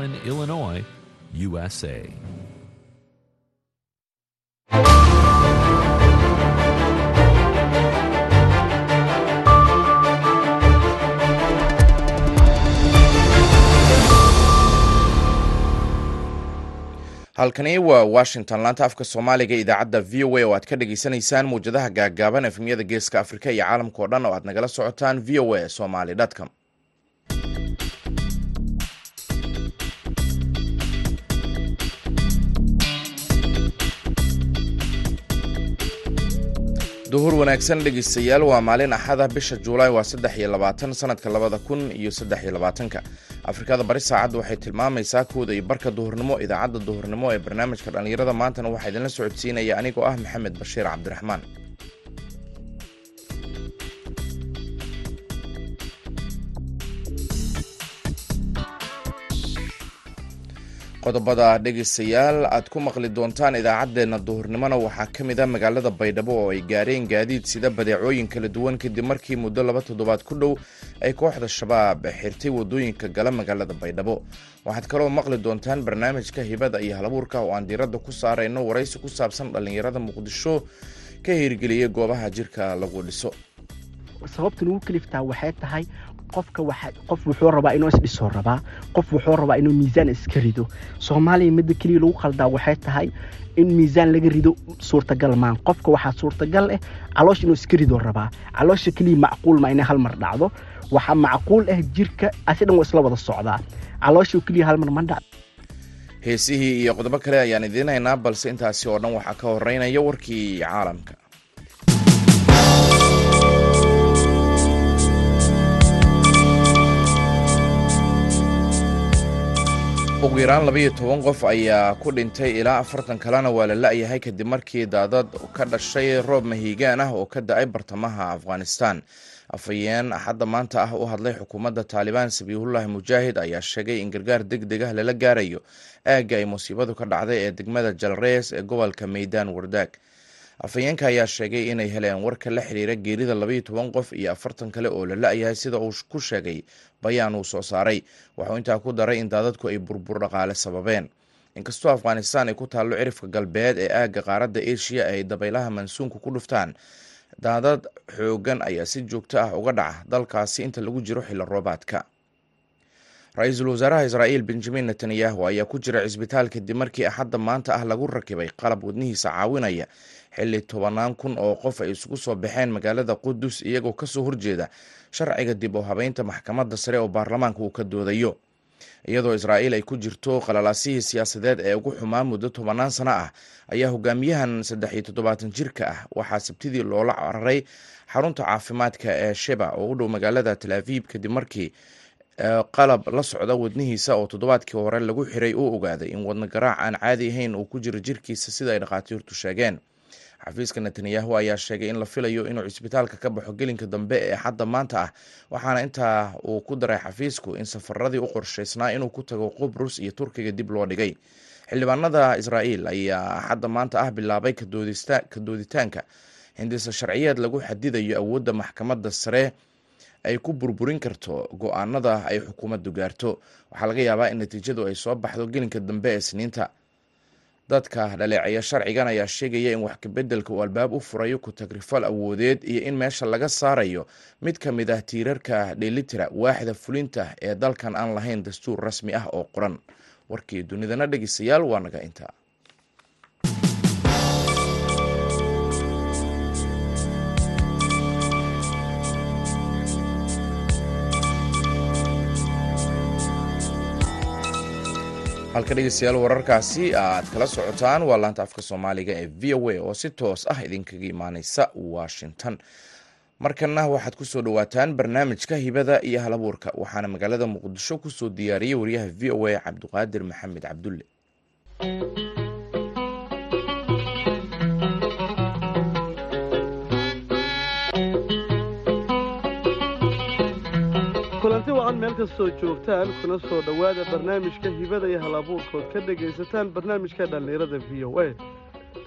Allen, Illinois, USA. halkani waa washington laanta afka soomaaliga idaacadda v o a oo aad ka dhagaysanaysaan mawjadaha gaaggaaban efemyada geeska afrika iyo caalamka oo dhan oo aad nagala socotaan v o a somaly com duhur wanaagsan dhegeystayaal waa maalin axada bisha juulaay waa saddex iyo labaatan sanadka labada kun iyo saddex iyo labaatanka. Afrikada bari saacadda waxay tilmaamaysaa kooda iyo barka duhurnimo idaacadda duhurnimo ee barnaamijka dhallinyarada maantana waxaa idinla socodsiinaya anigoo ah maxamed bashiir cabdiraxmaan qodobada dhegeystayaal aad ku maqli doontaan idaacaddeenna duhurnimona waxaa ka mid a magaalada baydhabo oo ay gaareen gaadiid sida badeecooyin kala duwan kadib markii muddo laba toddobaad ku dhow ay kooxda shabaab xirtay waddooyinka gala magaalada baydhabo. Waxaad kaloo maqli doontaan barnaamijka hibada iyo halabuurka oo aan diiradda ku saarayno waraysi ku saabsan dhallinyarada muqdisho ka hirgeliyay goobaha jirka lagu dhiso. Sababta lagu kaliftaa waxay tahay qofka qof wuxuu rabaa inuu isdhisoo rabaa qof wuxuu rabaa inuu miisaan iska rido. Soomaaliya midda keliya lagu qaldaa waxay tahay in miisaan laga rido suurtagal maan. Qofka waxaa suurtagal ah caloosha inuu iska ridoo rabaa. Caloosha keliya macquul ma inay hal mar dhacdo. Waxaa macquul ah jirka asi dhan isla wada socdaa. Caloosha keliya hal mar ma dhac heesihii iyo qodobo kale ayaan idiin haynaa balse intaasi oo dhan waxaa ka horeynaya warkii caalamka ugu yaraan labaiyo toban qof ayaa ku dhintay ilaa afartan kalena waa la la-yahay kadib markii daadad ka dhashay roob mahiigaan ah oo ka da'ay bartamaha afghanistan. Afhayeen axadda maanta ah u hadlay xukuumadda taalibaan sabiihullaahi mujaahid ayaa sheegay in gargaar deg deg ah lala gaarayo aagga ay musiibadu ka dhacday ee degmada jalrees ee gobolka meydaan wardaag. Afhayeenka ayaa sheegay inay heleen warka la xiriira geerida labaiyo toban qof iyo afartan kale oo la la-yahay sida uu ku sheegay bayaan uu soo saaray. Waxuu intaa ku daray in daadadku ay burbur dhaqaale sababeen. Inkastoo afghanistan ay ku taallo cirifka galbeed ee aagga qaaradda asia ay dabaylaha mansuunka ku dhuftaan daadad xoogan ayaa si joogto ah uga dhaca dalkaasi inta lagu jiro xilli roobaadka ra'iisul wasaaraha israa'iil benjamin netanyahu ayaa ku jira cisbitaal kadib markii axadda maanta ah lagu rakibay qalab wadnihiisa caawinaya. Xilli tobanaan kun oo qof ay isugu soo baxeen magaalada qudus iyagoo ka soo horjeeda sharciga dib u habeynta maxkamadda sare oo baarlamaanka uu ka doodayo. Iyadoo israa'iil ay ku jirto qalalaasihii siyaasadeed ee ugu xumaa muddo tobanaan sano ah ayaa hogaamiyahan saddex iyo toddobaatan jirka ah waxaa sabtidii loola cararay xarunta caafimaadka ee sheba oo u dhow magaalada tal aviib kadib markii qalab la socda wadnihiisa oo toddobaadkii hore lagu xiray uu ogaaday in wadno garaac aan caadi ahayn uu ku jiro jirkiisa sida ay dhakhaatiirtu sheegeen. Xafiiska netanyahu ayaa sheegay in la filayo inuu cisbitaalka ka baxo gelinka dambe ee xadda maanta ah waxaana intaa uu ku daray xafiisku in safaradii u qorshaysnaa inuu ku tago qubrus iyo turkiga dib loo dhigay. Xildhibaanada israa'iil ayaa xadda maanta ah bilaabay ka dooditaanka. Hindisa sharciyeed lagu xadidayo awoodda maxkamadda sare ay ku burburin karto go'aanada ay xukuumaddu gaarto. Waxaa laga yaabaa in natiijadu ay soo baxdo gelinka dambe ee sniinta dadka dhaleeceeya sharcigan ayaa sheegaya in wax kabeddelka uu albaab u furayo ku-tagrifal awoodeed iyo in meesha laga saarayo mid ka mid ah tiirarka dheelitira waaxda fulinta ee dalkan aan lahayn dastuur rasmi ah oo qoran. Warkii dunidana dhegeystayaal waa naga intaa halka dhegeystayaal wararkaasi aad kala socotaan waa laanta afka soomaaliga ee v o a oo si toos ah idinkaga imaaneysa washington. Markana waxaad ku soo dhawaataan barnaamijka hibada iyo halabuurka waxaana magaalada muqdisho ku soo diyaariyey wariyaha v o a cabdiqaadir maxamed cabdulle kulanti wacan meel kastoo joogtaan kuna soo dhowaada barnaamijka hibada iyo hal abuurkood ka dhegaysataan barnaamijka dhallinyarada v o a.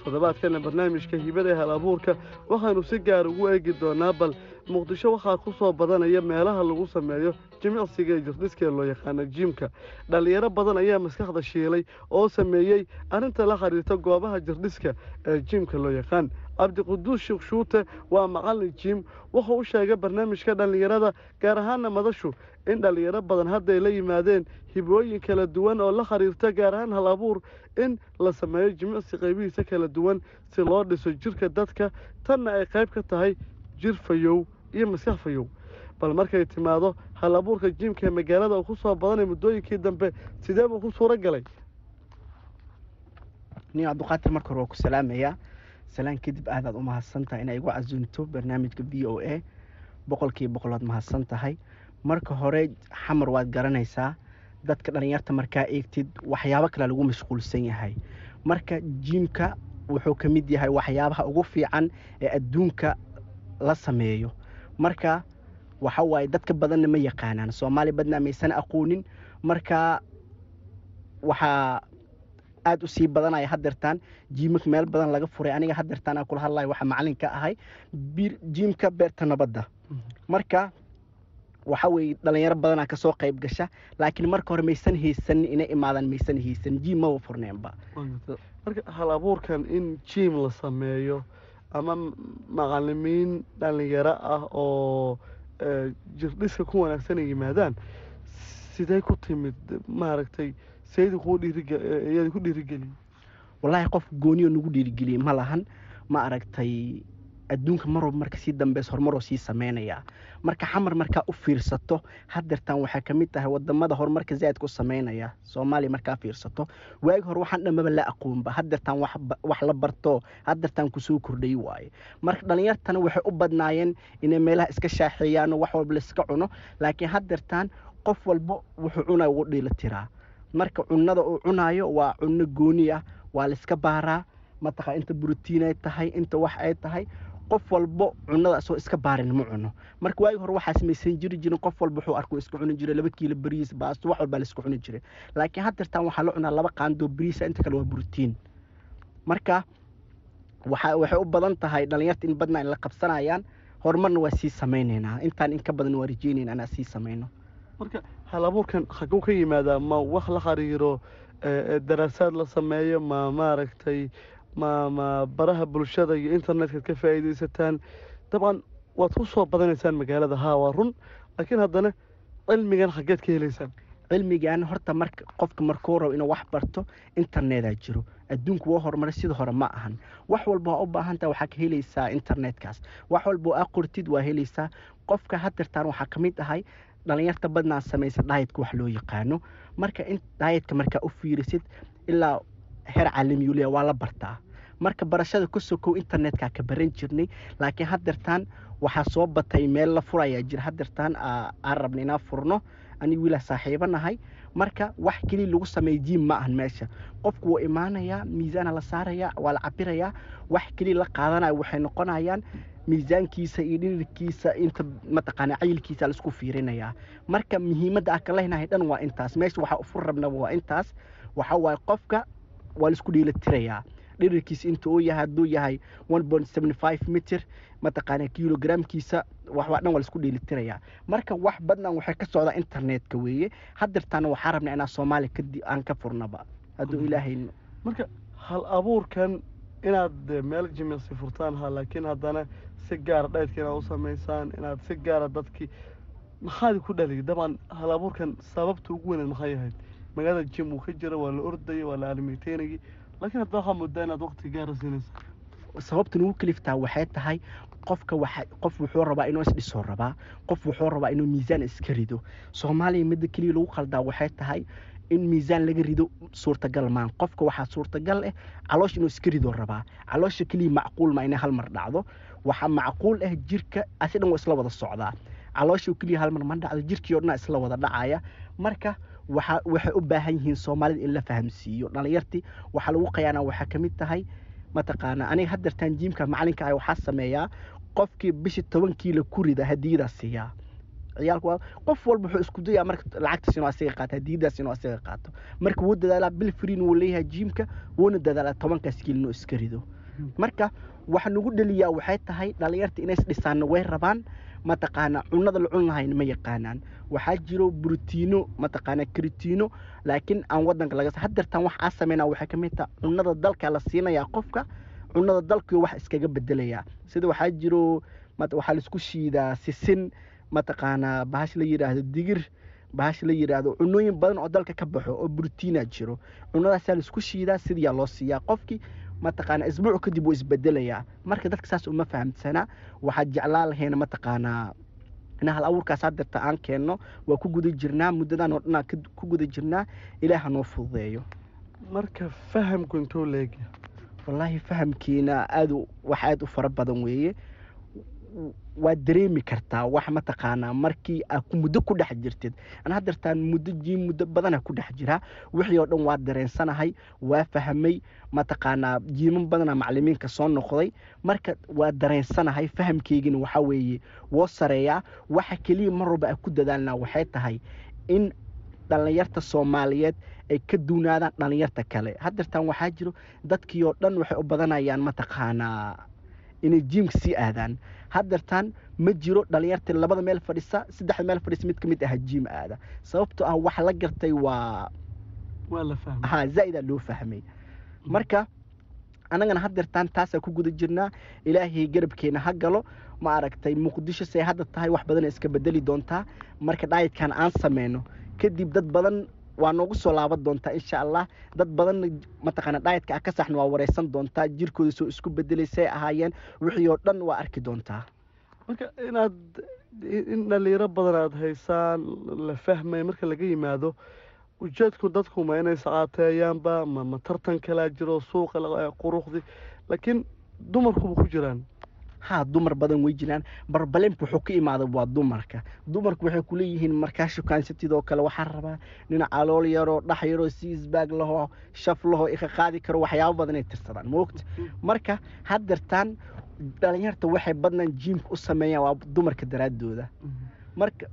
Toddobaadkana barnaamijka hibada ee hal abuurka waxaannu si gaar ugu eegi doonaa bal muqdisho waxaa ku soo badanaya meelaha lagu sameeyo jimicsiga jirdhiska ee loo yaqaano jiimka dhallinyaro badan ayaa maskaxda shiilay oo sameeyey arrinta la xiriirta goobaha jirdhiska ee jiimka loo yaqaan cabdiquduus sheekh shuute waa macallin jiim. Wuxuu u sheegay barnaamijka dhallinyarada gaar ahaana madashu in dhallinyaro badan hadday la yimaadeen hibooyin kala duwan oo la xiriirta gaar ahaan hal abuur in la sameeyo jimicsi qaybihiisa kala duwan si loo dhiso jirka dadka. Tanna ay qayb ka tahay jir fayow iyo maskax fayow. Bal markay timaado hal abuurka jiimka ee magaalada uu ku soo badanay muddooyinkii dambe sidee buu ku suuro galay nin cabdiqaadir marka hore waa ku salaamayaa salaan kadib aadaad u mahadsan tahay inay igu casuunto barnaamijka v o a. Boqolkiiba boqolaad mahadsan tahay marka hore xamar waad garanaysaa. Dadka dhallinyarta markaa eegtid waxyaabo kale lagu mashquulsan yahay. Marka jiimka wuxuu ka mid yahay waxyaabaha ugu fiican ee adduunka la sameeyo. Marka waxa waaye dadka badanna ma yaqaanaan. Soomaali badna maysan aqoonin. Marka waxaa aada u sii badanaya hadeertaan jiimaka meel badan laga furay aniga hadeertaan aan kula hadlayo waxaa macalin ka ahay jiimka beerta nabadda. Marka waxa weeye dhalinyaro badanaa ka soo qayb gasha laakiin marka hore maysan haysanin inay imaadaan maysan haysanin jiim maba furneenba. Marka hal abuurkan in jiim la sameeyo ama macalimiin dhalinyaro ah oo jirdhiska ku wanaagsan ay yimaadaan sidee ku timid? Maaragtay saydi kuu dhiiriyaadi ku dhiirigeliyey wallaahi qof gooniyo nagu dhiirigeliyey ma lahan. Ma aragtay adduunka marwalba marka sii dambeys horumaroo sii sameynayaa marka xamar markaa u fiirsato hadeertaan waxay ka mid tahay waddamada horumarka zaadka u sameynaya soomaaliya markaa fiirsato. Waagi hore waxaan dhamaba la aqoonba hadeertaan wax la barto hadeertaan ku soo kordhay waaye. Marka dhalinyartana waxay u badnaayeen inay meelaha iska shaaxeeyaano wax walba laiska cuno laakiin hadeertaan qof walba wuxuu cunaya ugu dhiila tiraa marka cunada uu cunaayo waa cunno gooni ah waa laiska baaraa. Mataqa inta brotiin ay tahay inta wax ay tahay. Qof walbo cunada asoo iska baarin ma cuno marka waagi hore waxaa samaysan jiri jirin qof walba wuxuu arku iska cuni jiray laba kiilo bariis baasto wax walbaa laiska cuni jiray. Laakiin hadeertaan waxaa la cunaa laba qaandoo bariisa inta kale waa brotiin marka waxa waxay u badan tahay dhalinyarta in badnaa in la qabsanayaan. Horumarna waa sii samaynaynaa. Intaan in ka badan waa rajeynayna anaa sii samayno. Marka hal abuurkan xaguu ka yimaadaa ma wax la xiriiro daraasaad la sameeyo ma maaragtay ma ma baraha bulshada iyo internetka ka faa'iidaysataan. Dabcan waad ku soo badanaysaan magaalada haa waa run laakiin haddana cilmigan xaggeed ka helaysaan. Cilmigan horta marka qofka markuu rabo inuu wax barto internetaa jiro. Adduunku waa horumaray sida hore ma ahan. Wax walba waa u baahan taha waxaa ka helaysaa internetkaas. Wax walba aa qortid waa helaysaa. Qofka hadeertaan waxaa ka mid ahay dhalinyarta badnaa samaysa dhaayadka wax loo yaqaano. Marka in dhaayadka markaa u fiirisid ilaa heer caalamiyuuliya waa la bartaa. Marka barashada ka sokow internetka ka baran jirnay laakiin hadeertaan waxaa soo batay meel la furayaa jira hadeertaan aan rabna inaan furno aniga wiilaa saaxiibo nahay. Marka wax keliya lagu sameeya jiim ma ahan meesha. Qofku wuu imaanayaa miisaana la saarayaa waa la cabirayaa wax keliya la qaadanaya waxay noqonayaan miisaankiisa iyo dhirirkiisa inta mataqaana cayilkiisa la isku fiirinayaa. Marka muhiimadda aan ka lehnahay dhan waa intaas. Meesha waxaa u fur rabnaba waa intaas. Waxa waaye qofka waa la isku dheelitirayaa. Dhirirkiisa inta uu yahay hadduu yahay mitir mataqaana kilogramkiisa waxbaa dhan waa la isku dheelitirayaa. Marka wax badnan waxay ka socdaa internetka weeye. Hadeertaana waxaa rabnaa inaa soomaaliya kadi aan ka furnaba. Hadduu ilaahay marka hal abuurkan inaad meel jimicsi furtaan ha laakiin haddana si gaara dhaydka u samaysaan inaad si gaara dadkii maxaadi ku dhaliy dabcan hal abuurkan sababta ugu weyneed maxay ahayd? Magaalada jim uu ka jira waa la ordaya waa la alimeteynayay laakiin hadda waxaa moodaa inaad waqti gaara siinaysa sababta nugu kaliftaa waxay tahay qofka waxa qof wuxuu rabaa inuu isdhisoo rabaa qof wuxuu rabaa inuu miisaan iska rido. Soomaaliya midda keliya lagu qaldaa waxay tahay in miisaan laga rido suurtagal maan. Qofka waxaa suurtagal ah caloosh inuu iska ridoo rabaa. Caloosha keliya macquul ma inay hal dhacdo waxaa macquul ah jirka asi dhan waa isla wada socdaa. Caloosha keliya hal mar ma dhacdo jirkii o dhan isla wada dhacaya. Marka waxa waxay u baahan yihiin soomaalida in la fahamsiiyo. Dhalinyartii waxaa lagu qayaana waxaa ka mid tahay mataqaana aniga hadeertaan jiimka macalinka ah waxaa sameeyaa qofkii bishii toban kiilo ku rida hadiyadaa siiyaa ciyaalku qof walba wuxuu isku dayaa marka lacagtaas inuu asiga qaato hadiidaas inuu asiga qaato. Marka wuu dadaalaa bil friin wuu leeyahay jiimka wuuna dadaalaa tobankaas kiil inuu iska rido. Marka waxa nagu dhaliyaa waxay tahay dhalinyarta inays dhisaanna way rabaan mataqaanaa cunada la cun lahayn ma yaqaanaan. Waxaa jiro brotiino mataqaanaa kritiino laakiin aan wadanka laga hadeertaan wax aa sameynaa waxay ka mid taha cunada dalka la siinayaa qofka cunada dalkii wax iskaga bedelayaa. Sida waxaa jiro waxaa la isku shiidaa sisin mataqaanaa bahash la yidhaahdo digir bahash la yidhaahdo cunooyin badan oo dalka ka baxo oo brotiina jiro. Cunadaasaa la isku shiidaa sidiyaa loo siiyaa qofkii mataqaanaa isbuuc kadib wuu isbedelayaa marka dadka saas uma fahamsanaa waxaa jeclaa lahayna mataqaanaa in hal abuurkaas hadeerta aan keenno waa ku guda jirnaa muddadan oo dhan aan ku guda jirnaa ilaaha noo fududeeyo. Marka fahamku intuu leegya wallaahi fahamkiina aad wax aad u fara badan weeye waad dareemi kartaa wax mataqaanaa markii aa muddo ku dhex jirtid. An hadeertaan muddo jiim muddo badana ku dhex jiraa. Wixii oo dhan waa dareensanahay waa fahmay mataqaanaa jiiman badana maclimiinka soo noqday. Marka waa dareensanahay fahamkeygina waxaa weeye woo sareeyaa. Waxa keliya mar walba a ku dadaalnaa waxay tahay in dhallinyarta soomaaliyeed ay ka duunaadaan dhallinyarta kale. Hadeertaan waxaa jiro dadkii oo dhan waxay u badanayaan mataqaanaa inay jiimka sii aadaan hadeertaan ma jiro dhalinyarta labada meel fadhisa saddexda meel fadhisa mid ka mid aha jiim aada. Sababtoo ah wax la gartay waa ha zaa'idaa loo fahmay. Marka annagana hadeertaan taasaa ku guda jirnaa ilaahay garabkeena ha galo ma aragtay muqdisho say hadda tahay wax badana iska bedeli doontaa. Marka dhaayidkan aan sameyno kadib dad badan waa noogu soo laaban doontaa insha allah. Dad badanna mataqaana dhaayadka ah ka saxna waa wareysan doontaa jirkooda soo isku bedelaysay ahaayeen. Wixii oo dhan waa arki doontaa. Marka inaad in dhalinyaro badan aada haysaan la fahmay marka laga yimaado ujeedku dadku ma inay saqaateeyaanba ma ma tartan kalaa jiro suuqa quruxdi laakiin dumarkuba ku jiraan haa dumar badan way jiraan. Barbalemka wuxuu ka imaada waa dumarka. Dumarku waxay kuleeyihiin markaa shukaansatidoo kale waxaa rabaa nin calool yaroo dhax yaroo si isbaag lahoo shaf lahoo ika qaadi karo waxyaabo badan ay tirsadaan. Moogta marka hadeertaan dhalinyarta waxay badnaan jiimka u sameeyaan waa dumarka daraadooda. Marka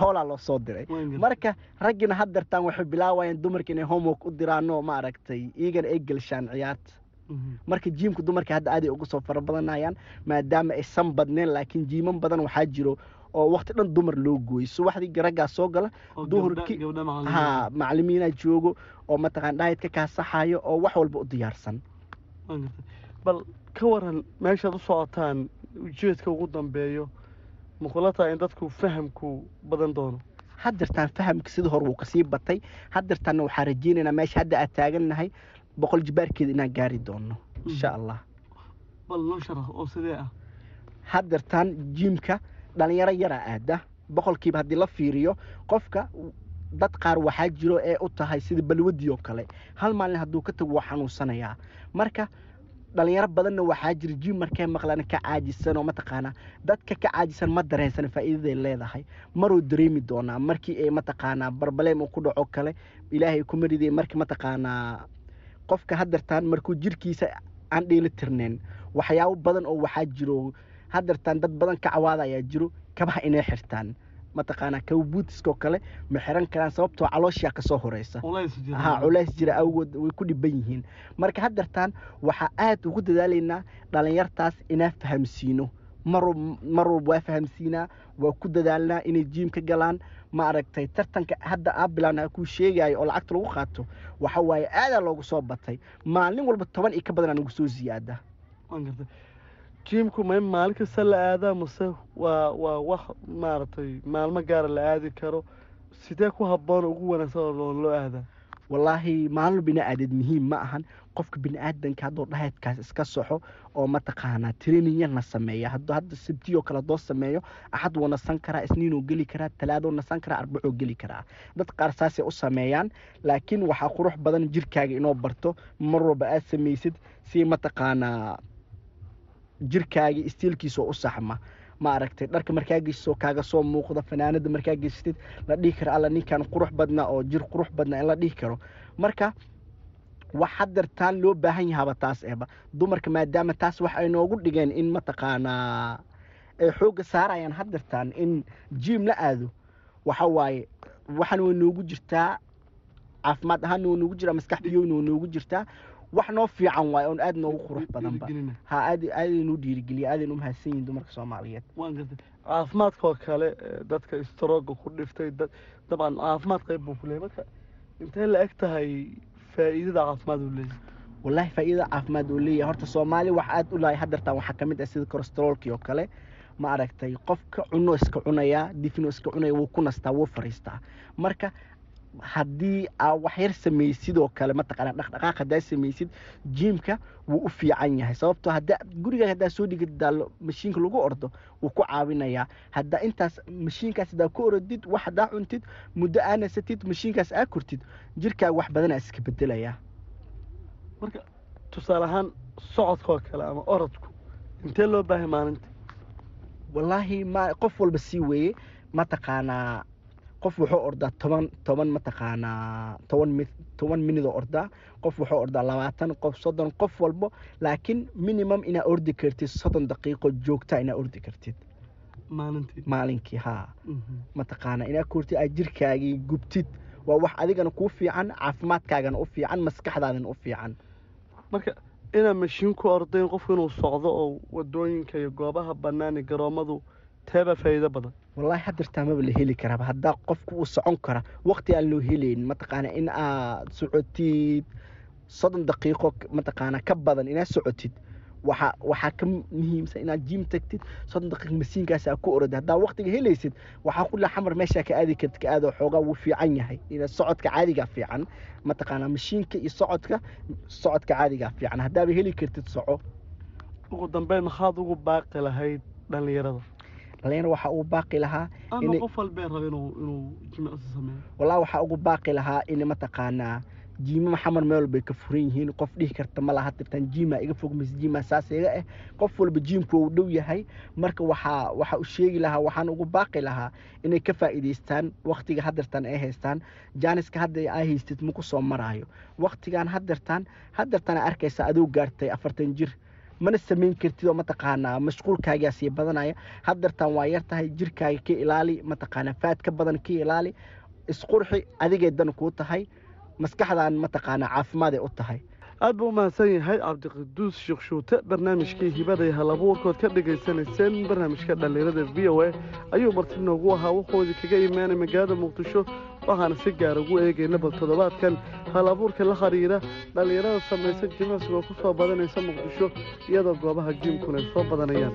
howlaa loo soo diray. Marka raggina hadeertaan waxay bilaawayaan dumarka inay homework u diraano ma aragtay. Iyagana ay gelshaan ciyaarta marka jiimka dumarka hadda aaday uga soo fara badanayaan maadaama aysan badneen laakiin jiiman badan waxaa jiro oo wakti dhan dumar loo gooyey. Subaxdii raggaa soo gala duhurkii ha macalimiinaa joogo oo mataqaan dhaayid ka kaasaxayo oo wax walba u diyaarsan. Bal ka waran meeshaad u socotaan ujeedka ugu dambeeyo makula tahay in dadku fahamku badan doono. Hadeertaan fahamka sida hore wuu ka sii batay. Hadeertaanna waxaa rajeynaynaa meesha hadda aad taagannahay boqol jibaarkeeda inaan gaari doono insha allah bal noo sharax oo sidee ah? Jiimka dhalinyaro yaraa aada boqolkiiba haddii la fiiriyo qofka dad qaar waxaa jiro ee u tahay sida balwadii oo kale. Hal maalin hadduu ka tago waa xanuunsanayaa marka dhalinyaro badanna waxaa jira jiim markay maqlaan ka caajisan oo mataqaanaa dadka ka caajisan ma dareensan faa'iidaday leedahay. Maruu dareemi doonaa markii ay mataqaanaa barbaleem uu ku dhaco kale ilaahay kuma riday markii mataqaanaa qofka hadeertaan markuu jirkiisa aan dheeli tirnayn waxyaabo badan oo waxaa jiro. Hadeertaan dad badan ka cawaada ayaa jiro kabaha inay xirtaan. Mataqaanaa kaba buutiskoo kale ma xiran karaan sababtoo calooshaa ka soo horeysa. Ha culays jira awgood way ku dhiban yihiin. Marka hadeertaan waxaa aad ugu dadaalaynaa dhalinyartaas inaa fahamsiino mar walba waa fahamsiinaa waa ku dadaalnaa inay jiim ka galaan. Ma aragtay tartanka hadda aa bilaabna kuu sheegayo oo lacagta lagu qaato. Waxa waaye aadaa loogu soo batay. Maalin walba toban iyo ka badan aa nagu soo ziyaada. Jiimku ma in maalin kasta la aadaa mase waa waa wax maaragtay maalmo gaara la aadi karo. Sidee ku habboon ugu wanaagsan oo loo aadaa? Wallaahi maalin bini aadeed muhiim ma ahan qofka bini aadanka hadduu iska soxo oo mataqaanaa trainingyana sameeya hadduu hadda sabtiyoo kale haddoo sameeyo axad wuu nasan karaa isniinuu geli karaa talaadoo nasan karaa arbacoo geli karaa. Dad qaar saasay u sameeyaan laakiin waxaa qurux badan jirkaaga inoo barto mar walba aad samaysid si mataqaanaa jirkaaga istiilkiisa oo u saxma ma aragtay. Dharka markaa geysto kaaga soo muuqda fanaanada markaa geystid la dhihi karo alla ninkan qurux badnaa oo jir qurux badnaa in la dhihi karo. Marka wax hadeertaan loo baahan yahaba taas eba dumarka maadaama taas wax ay noogu dhigeen in mataqaanaa ay xoogga saarayaan haddirtaan in jiim la aado. Waxa waaye waxaan way noogu jirtaa caafimaad ahaanna way noogu jirtaa maskax biyoyna way noogu jirtaa wax noo fiican waaye oon aad noogu qurux badanba ha aad aadaynuu dhiirigeliya aadayn u mahadsan yihiin dumarka soomaaliyeed caafimaadka oo kale dadka strooga ku dhiftay dabcan caafimaad qayb buu ku marka intee la eg tahay faa'iidada caafimaad uu leeyahay. Wallaahi faa'iidada caafimaad uu leeyahay. Horta soomaali wax aad u lahay haddartaan waxaa ka ah sida kolestaroolkii oo kale. Ma aragtay qofka cuno iska cunaya difino iska cunaya wuu ku nastaa wuu fariistaa. Marka haddii aa wax yar samaysid oo kale mataqaana dhaqdhaqaaq haddaa samaysid jiimka wuu u fiican yahay. Sababtoo haddaa guriga haddaa soo dhigid daalo mashiinka lagu ordo wuu ku caawinayaa. Haddaa intaas mashiinkaas haddaa ku orodid wax haddaa cuntid muddo aa nasatid mashiinkaas aa kurtid jirkaaga wax badanaa iska bedelayaa marka tusaale ahaan socodka oo kale ama orodku intee loo baahay maalinta wallaahi ma qof walba sii weeye mataqaanaa qof wuxuu ordaa toban toban mataqaanaa toban toban minidoo ordaa qof wuxuu ordaa labaatan qof soddon qof walbo laakiin minimum inaa ordi kartid soddon daqiiqo joogtaa inaa ordi kartid. Maalinkii haa. Mhm. mataqaanaa inaa kurtid aad jirkaagii gubtid. Waa wax adigana kuu fiican caafimaadkaagana u fiican maskaxdaadana u fiican. Marka inaa mashiin ku ordayn qofku inuu socdo oo waddooyinka iyo goobaha bannaan garoommadu teeba faa'iido badan wallaahi haddirtaa maba la heli karaaba haddaa qofku uu socon kara waqti aan loo helayn mataqaana in aad socotid soddon daqiiqo mataqaana ka badan inaad socotid. Waxa waxaa ka muhiimsan inaad jiim tagtid soddon daqiiq masiinkaas aa ku orod haddaa waqtiga helaysid waxaa ku xamar meeshaa ka aadi kartid ka aadoo xoogaa wuu fiican yahay. Inaad socodka caadigaa fiican mataqaana mashiinka iyo socodka socodka caadigaa fiican. Haddaaba heli kartid soco. Ugu dambeyn maxaad ugu baaqi lahayd dhallinyarada dhalinyar waxaa uu baaqi lahaa waxaa ugu baaqi lahaa in mataqaanaa jiimama xamar meel walbay ka furan yihiin. Qof dhihi karta ma laha tirtaan jiima iga fog mise jiima saas iga ah qof walba jiimku uu dhow yahay. Marka waxaa waxaa u sheegi lahaa waxaan ugu baaqi lahaa inay ka faa'iidaystaan waqtiga haddartan ay haystaan. Jaaniska hadda aa haystid maku soo maraayo. Waqtigan haddartan haddartana arkaysa aduu gaartay afartan jir mana samayn kartid oo mataqaanaa mashquulkaagaa sii badanaya. Haddartan waa yar tahay jirkaaga ka ilaali mataqaanaa faad ka badan ka ilaali isqurxi adigay dan kuu tahay maskaxdan mataqaanaa caafimaaday u tahay. Aad buu u mahadsan yahay cabdiqaduus sheekh shuute barnaamijkii hibada iyo halabuurkood ka dhagaysanayseen barnaamijka dhallinyarada v o a. Ayuu marti noogu ahaa wuxuudi kaga imaanay magaalada muqdisho waxaana si gaar ugu eegayna bal toddobaadkan. Hal abuurka la xiriira dhallinyarada samaysa jimicsiga oo ku soo badanaysa muqdisho iyadoo goobaha jiimkuna ay soo badanayaan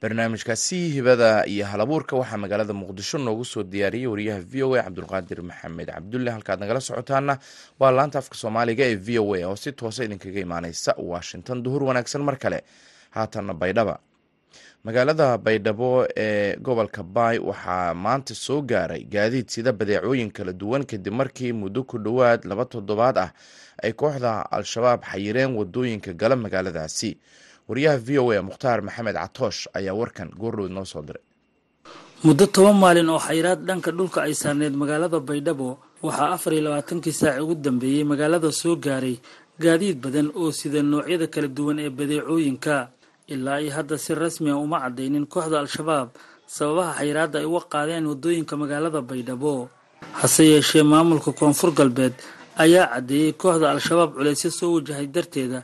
barnaamijkaasi hibada iyo halabuurka waxaa magaalada muqdisho noogu soo diyaariyey wariyaha v o a cabdulqaadir maxamed cabdulle. Halkaad nagala socotaana waa laanta afka soomaaliga ee v o a oo si toosa idinkaga imaaneysa washington. Duhur wanaagsan mar kale. Haatanna baydhaba. Magaalada baydhabo ee gobolka baay waxaa maanta soo gaaray gaadiid sida badeecooyin kala duwan kadib markii muddo ku dhowaad laba toddobaad ah ay kooxda al-shabaab xayireen waddooyinka gala magaaladaasi wariyaha v o a mukhtaar maxamed catoosh ayaa warkan goordhow noo soo diray. Muddo toban maalin oo xayiraad dhanka dhulka ay saarneyd magaalada baydhabo waxaa afar iyo labaatankii saaci ugu dambeeyey magaalada soo gaaray gaadiid badan oo sida noocyada kala duwan ee badeecooyinka. Ilaa iyo hadda si rasmi a uma caddaynin kooxda al-shabaab sababaha xayiraadda ay uga qaadeen waddooyinka magaalada baydhabo. Hase yeeshee maamulka koonfur galbeed ayaa caddeeyey kooxda al-shabaab culeysyo soo wajahay darteeda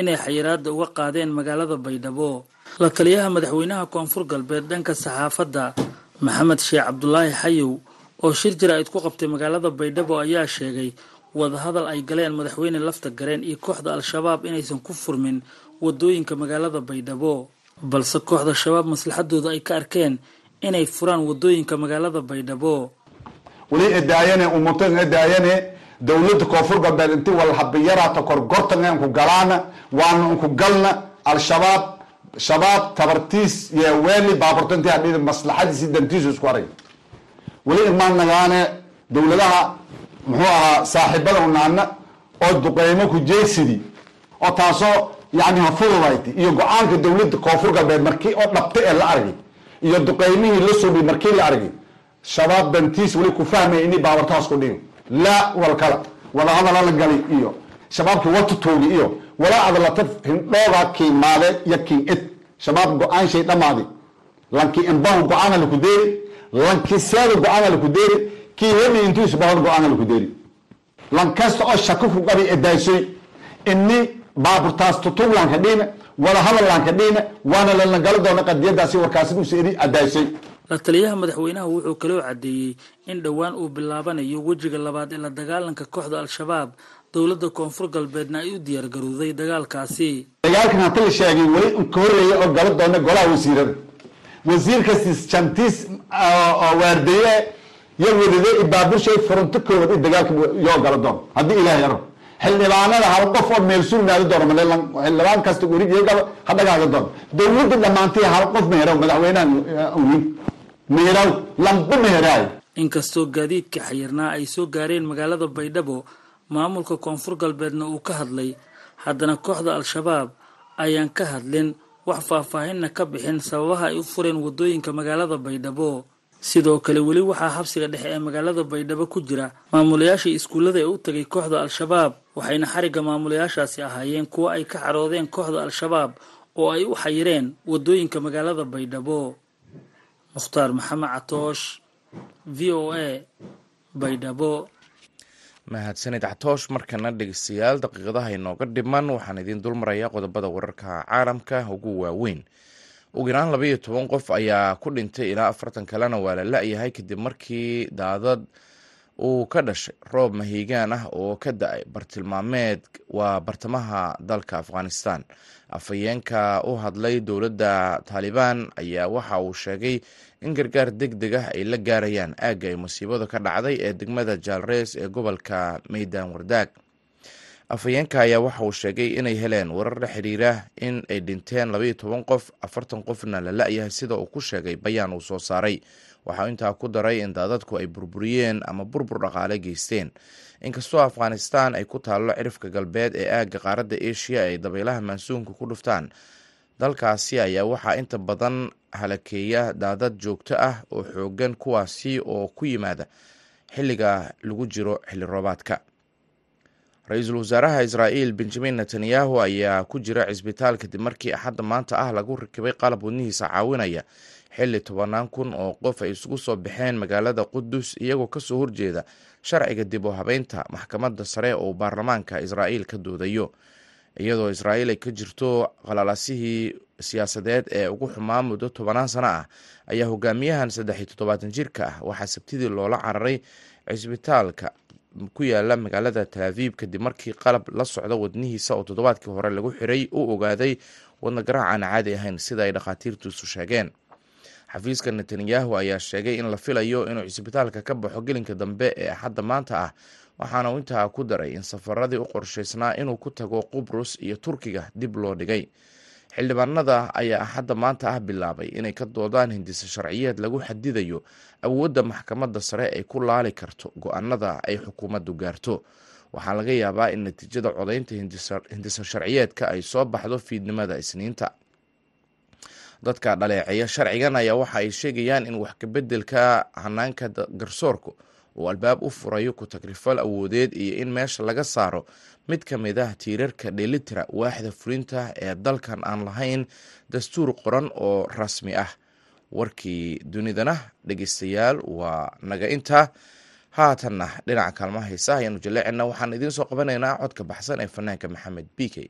inay xayiraadda uga qaadeen magaalada baydhabo. La taliyaha madaxweynaha koonfur galbeed dhanka saxaafadda maxamed sheekh cabdulaahi xayow oo shir jira-id ku qabtay magaalada baydhabo ayaa sheegay wadahadal ay galeen madaxweyne lafta gareen iyo kooxda al-shabaab inaysan ku furmin waddooyinka magaalada baydhabo. Balse kooxda shabaab maslaxadooda ay ka arkeen inay furaan waddooyinka magaalada baydhabo dowladda koonfur galbeed inti walhabiyaraata korgortan enku galaana waana unku galna al-shabaab shabaab tabartiis iyo weeli baaburta intii hadhidi maslaxadiisi dantiisu isku arag weli imaan dowladaha muxuu ahaa saaxiibada unaana oo duqeymo ku jeesidi oo taasoo yani hafururayt iyo go'aanka dowladda koonfur galbeed markii oo dhabta ee la argay iyo duqeymihii la subi markii la argay shabaab bantiis weli ku fahmaya ini baabartaas ku dhigo laa walkala wadahadala la gali iyo. Shabaabkii watutoogi iyo. Walaa adlata hindhooga kiimaade iyo kiin ed shabaab go'aan shay dhammaadi lanki imbahu go'aana laku deeri. Lanki seeda go'aana laku deeri. Kii hemi intuis bahor go'aana laku deeri. Lan kasta oo shako ku qabi edaasoy ini baaburtaas tutub lanka dhiina wada hadal lanka dhiina waana lalagala doona qadiyadaasi warkaasi useedi adaasay la taliyaha madaxweynaha wuxuu kaloo caddeeyey in dhowaan uu bilaabanayo wejiga labaad ee la dagaalanka kooxda al-shabaab dowladda koonfur galbeedna ay u diyaargarowday dagaalkaasi. Dagaalkan hata la sheegay weli ka horreeya oo gala doona golaha wasiirada. Wasiirkastis jantiis oo waardeeye yo wadade ibaaburshay furunto koowaad in dagaalka yoo gala doon haddii ilaah yaro xildhibaanada hal qof oo meel sugnaadi doono male xildhibaan kasta werigaba ha dhagaaga doon. Dowladda dhammaantay hal qof meherow madaxweynaha awin meherow lamba meheraayo inkastoo gaadiidka xayirnaa ay soo gaareen magaalada baydhabo maamulka koonfur galbeedna uu ka hadlay haddana kooxda al-shabaab ayaan ka hadlin wax faahfaahinna ka bixin sababaha ay u fureen waddooyinka magaalada baydhabo. Sidoo kale weli waxaa xabsiga dhexe ee magaalada baydhabo ku jira maamulayaashii iskuullada ee u tegay kooxda al-shabaab waxayna xarigga maamulayaashaasi ahaayeen kuwo ay ka caroodeen kooxda al-shabaab oo ay u xayireen waddooyinka magaalada baydhabo mukhtaar maxamed catoosh v o a baydhabo mahadsanid catoosh markana dhegeystayaal daqiiqadaha inooga dhiman waxaan idiin dulmarayaa qodobada wararka caalamka ugu waaweyn. Ugu yaraan laba iyo toban qof ayaa ku dhintay ilaa afartan kalena waa la la-yahay kadib markii daadad uu ka dhashay roob mahiigaan ah oo ka da'ay bartilmaameed waa bartamaha dalka afghanistan. Afhayeenka u hadlay dowladda taalibaan ayaa waxa uu sheegay in gargaar deg deg ah ay la gaarayaan aagga ay musiibada ka dhacday ee degmada jaalreys ee gobolka meydaan wardaag. Afhayeenka ayaa waxa uu sheegay inay heleen warar la xiriira in ay dhinteen labaiyo toban qof afartan qofna la la-yahay sida uu ku sheegay bayaan uu soo saaray waxaa intaa ku daray in daadadku ay burburiyeen ama burbur dhaqaale geysteen. Inkastoo afghanistan ay ku taallo cirifka galbeed ee aagga qaaradda asia ay dabaylaha maansuunka ku dhuftaan dalkaasi ayaa waxaa inta badan halakeeya daadad joogto ah oo xoogan kuwaasi oo ku yimaada xilliga lagu jiro xilli roobaadka ra'iisul wasaaraha israa'iil benjamin netanyahu ayaa ku jira cisbitaal kadib markii axadda maanta ah lagu rakibay qalab wadnihiisa caawinaya xilli tobanaan kun oo qof ay isugu soo baxeen magaalada qudus iyagoo ka soo horjeeda sharciga dib u habeynta maxkamadda sare oo baarlamaanka israa'iil ka doodayo. Iyadoo israa'iil ay ka jirto qalaalasihii siyaasadeed ee ugu xumaa muddo tobanaan sano ah ayaa hogaamiyahan saddex iyo toddobaatan jirka ah waxaa sabtidii loola cararay cisbitaalka ku yaalla magaalada talaaviib kadib markii qalab la socda wadnihiisa oo toddobaadkii hore lagu xiray uu ogaaday wadna garaac aan caadi ahayn sida ay dhakhaatiirtiisu sheegeen xafiiska netanyahu ayaa sheegay in la filayo inuu cisbitaalka ka baxo gelinka dambe ee axadda maanta ah waxaana uu intaa ku daray in safaradii u qorshaysnaa inuu ku tago qubrus iyo turkiga dib loo dhigay. Xildhibaanada ayaa axadda maanta ah bilaabay inay ka doodaan hindise sharciyeed lagu xadidayo awoodda maxkamadda sare ay ku laali karto go'aanada ay xukuumaddu gaarto. Waxaa laga yaabaa in natiijada codaynta hindise sharciyeedka ay soo baxdo fiidnimada isniinta dadka dhaleeceeya sharcigan ayaa waxa ay sheegayaan in wax kabeddelka hanaanka garsoorku uu albaab u furayo ku tagrifal awoodeed iyo in meesha laga saaro mid ka mid ah tiirarka dheelitira waaxda fulinta ee dalkan aan lahayn dastuur qoran oo rasmi ah. Warkii dunidana dhegeystayaal waa naga intaa haatanna dhinaca kaalmaha heesaha ayaanu jaleecina waxaan idiin soo qabanaynaa codka baxsan ee fanaanka maxamed b k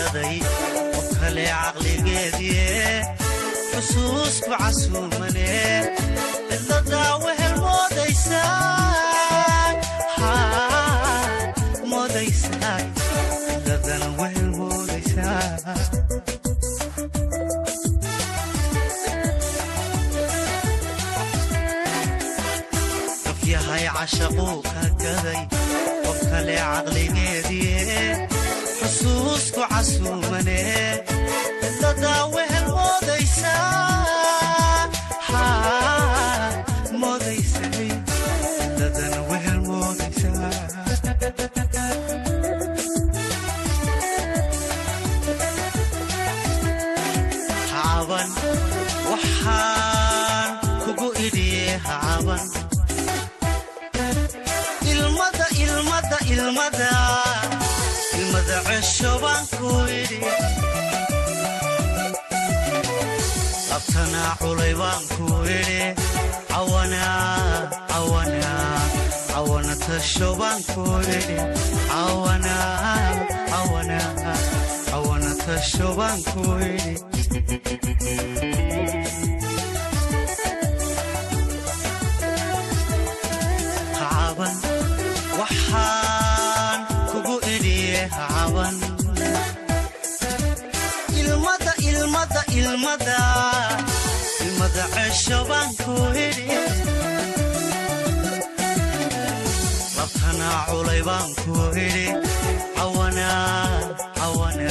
gaday qof kale caqligeedie xusuusku casuumane cidladaa wehel moodaysaa cidladana wehel moodaysaa yahay cashaquu ka gaday qof kale caqligeedie xusuusku casuumane. Cidladaa wehel culay baan ku idhi cawana tasho baan ku idhi cawana tasho baan ku idhi ilmada ilmada ilmada cesho baan ku idhi labtanaa culay baan ku idhi cawana cawana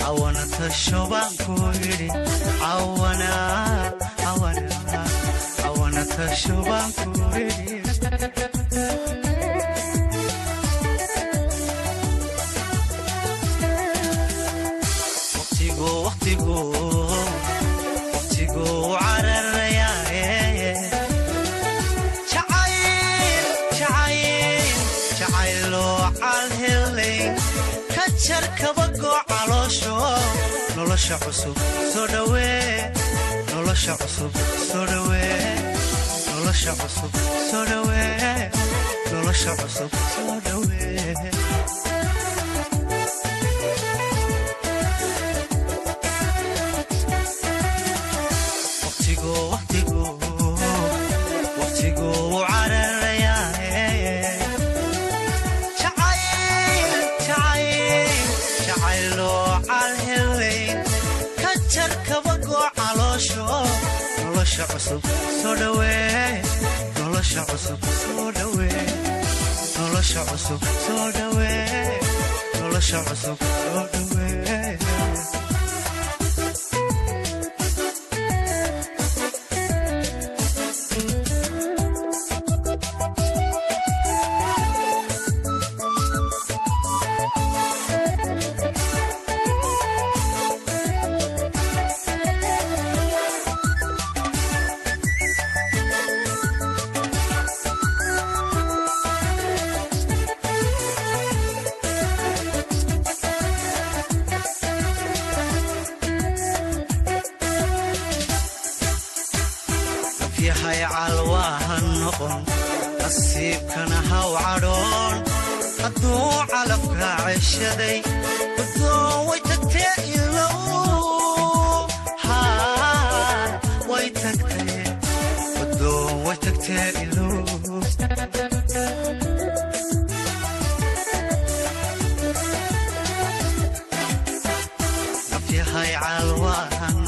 cawana tasho baan ku idhi cawana cawana cawana tasho baan ku idhi waqtigu waqtigu waqtigu cararayaaye jacayl jacayl jacayloo calhelay ka jar kabagoo caloosho nolosha cusub soo dhawee nolosha cusub soo dhawee nolosha cusub soo dhawee nolosha cusub soo dhawee nolosha cusub soo dhawee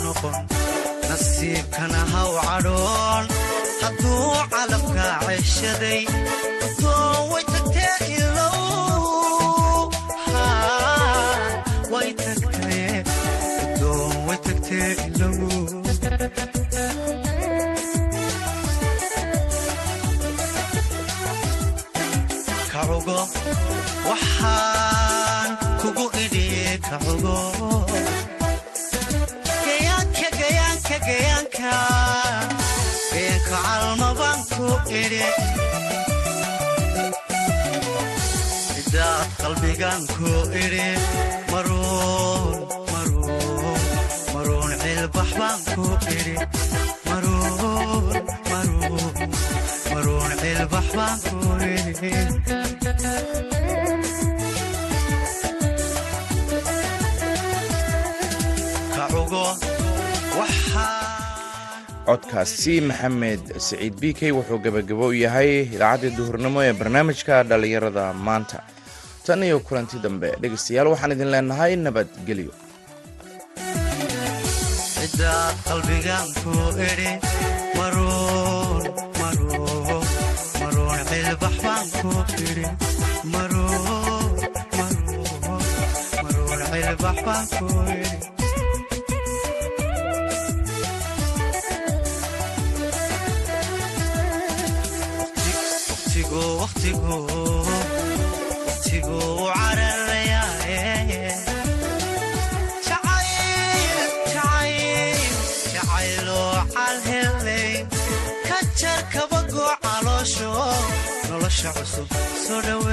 noqon nasiibkana haw cadhoon hadduu calafka ceshaday waxaan kugu idhi kacugo gayaanka gayaanka gayaanka calmabaan ku idhi sidaad qalbigan ku idhi codkaasi maxamed siciid b k wuxuu gebagabo u yahay idaacaddii duhurnimo ee barnaamijka dhallinyarada maanta. Tan iyo kulanti dambe dhegaystayaal waxaan idin leenahay nabadgelyo calhelay ka jar kabagoo caloosho nolosha cusub soo dhowe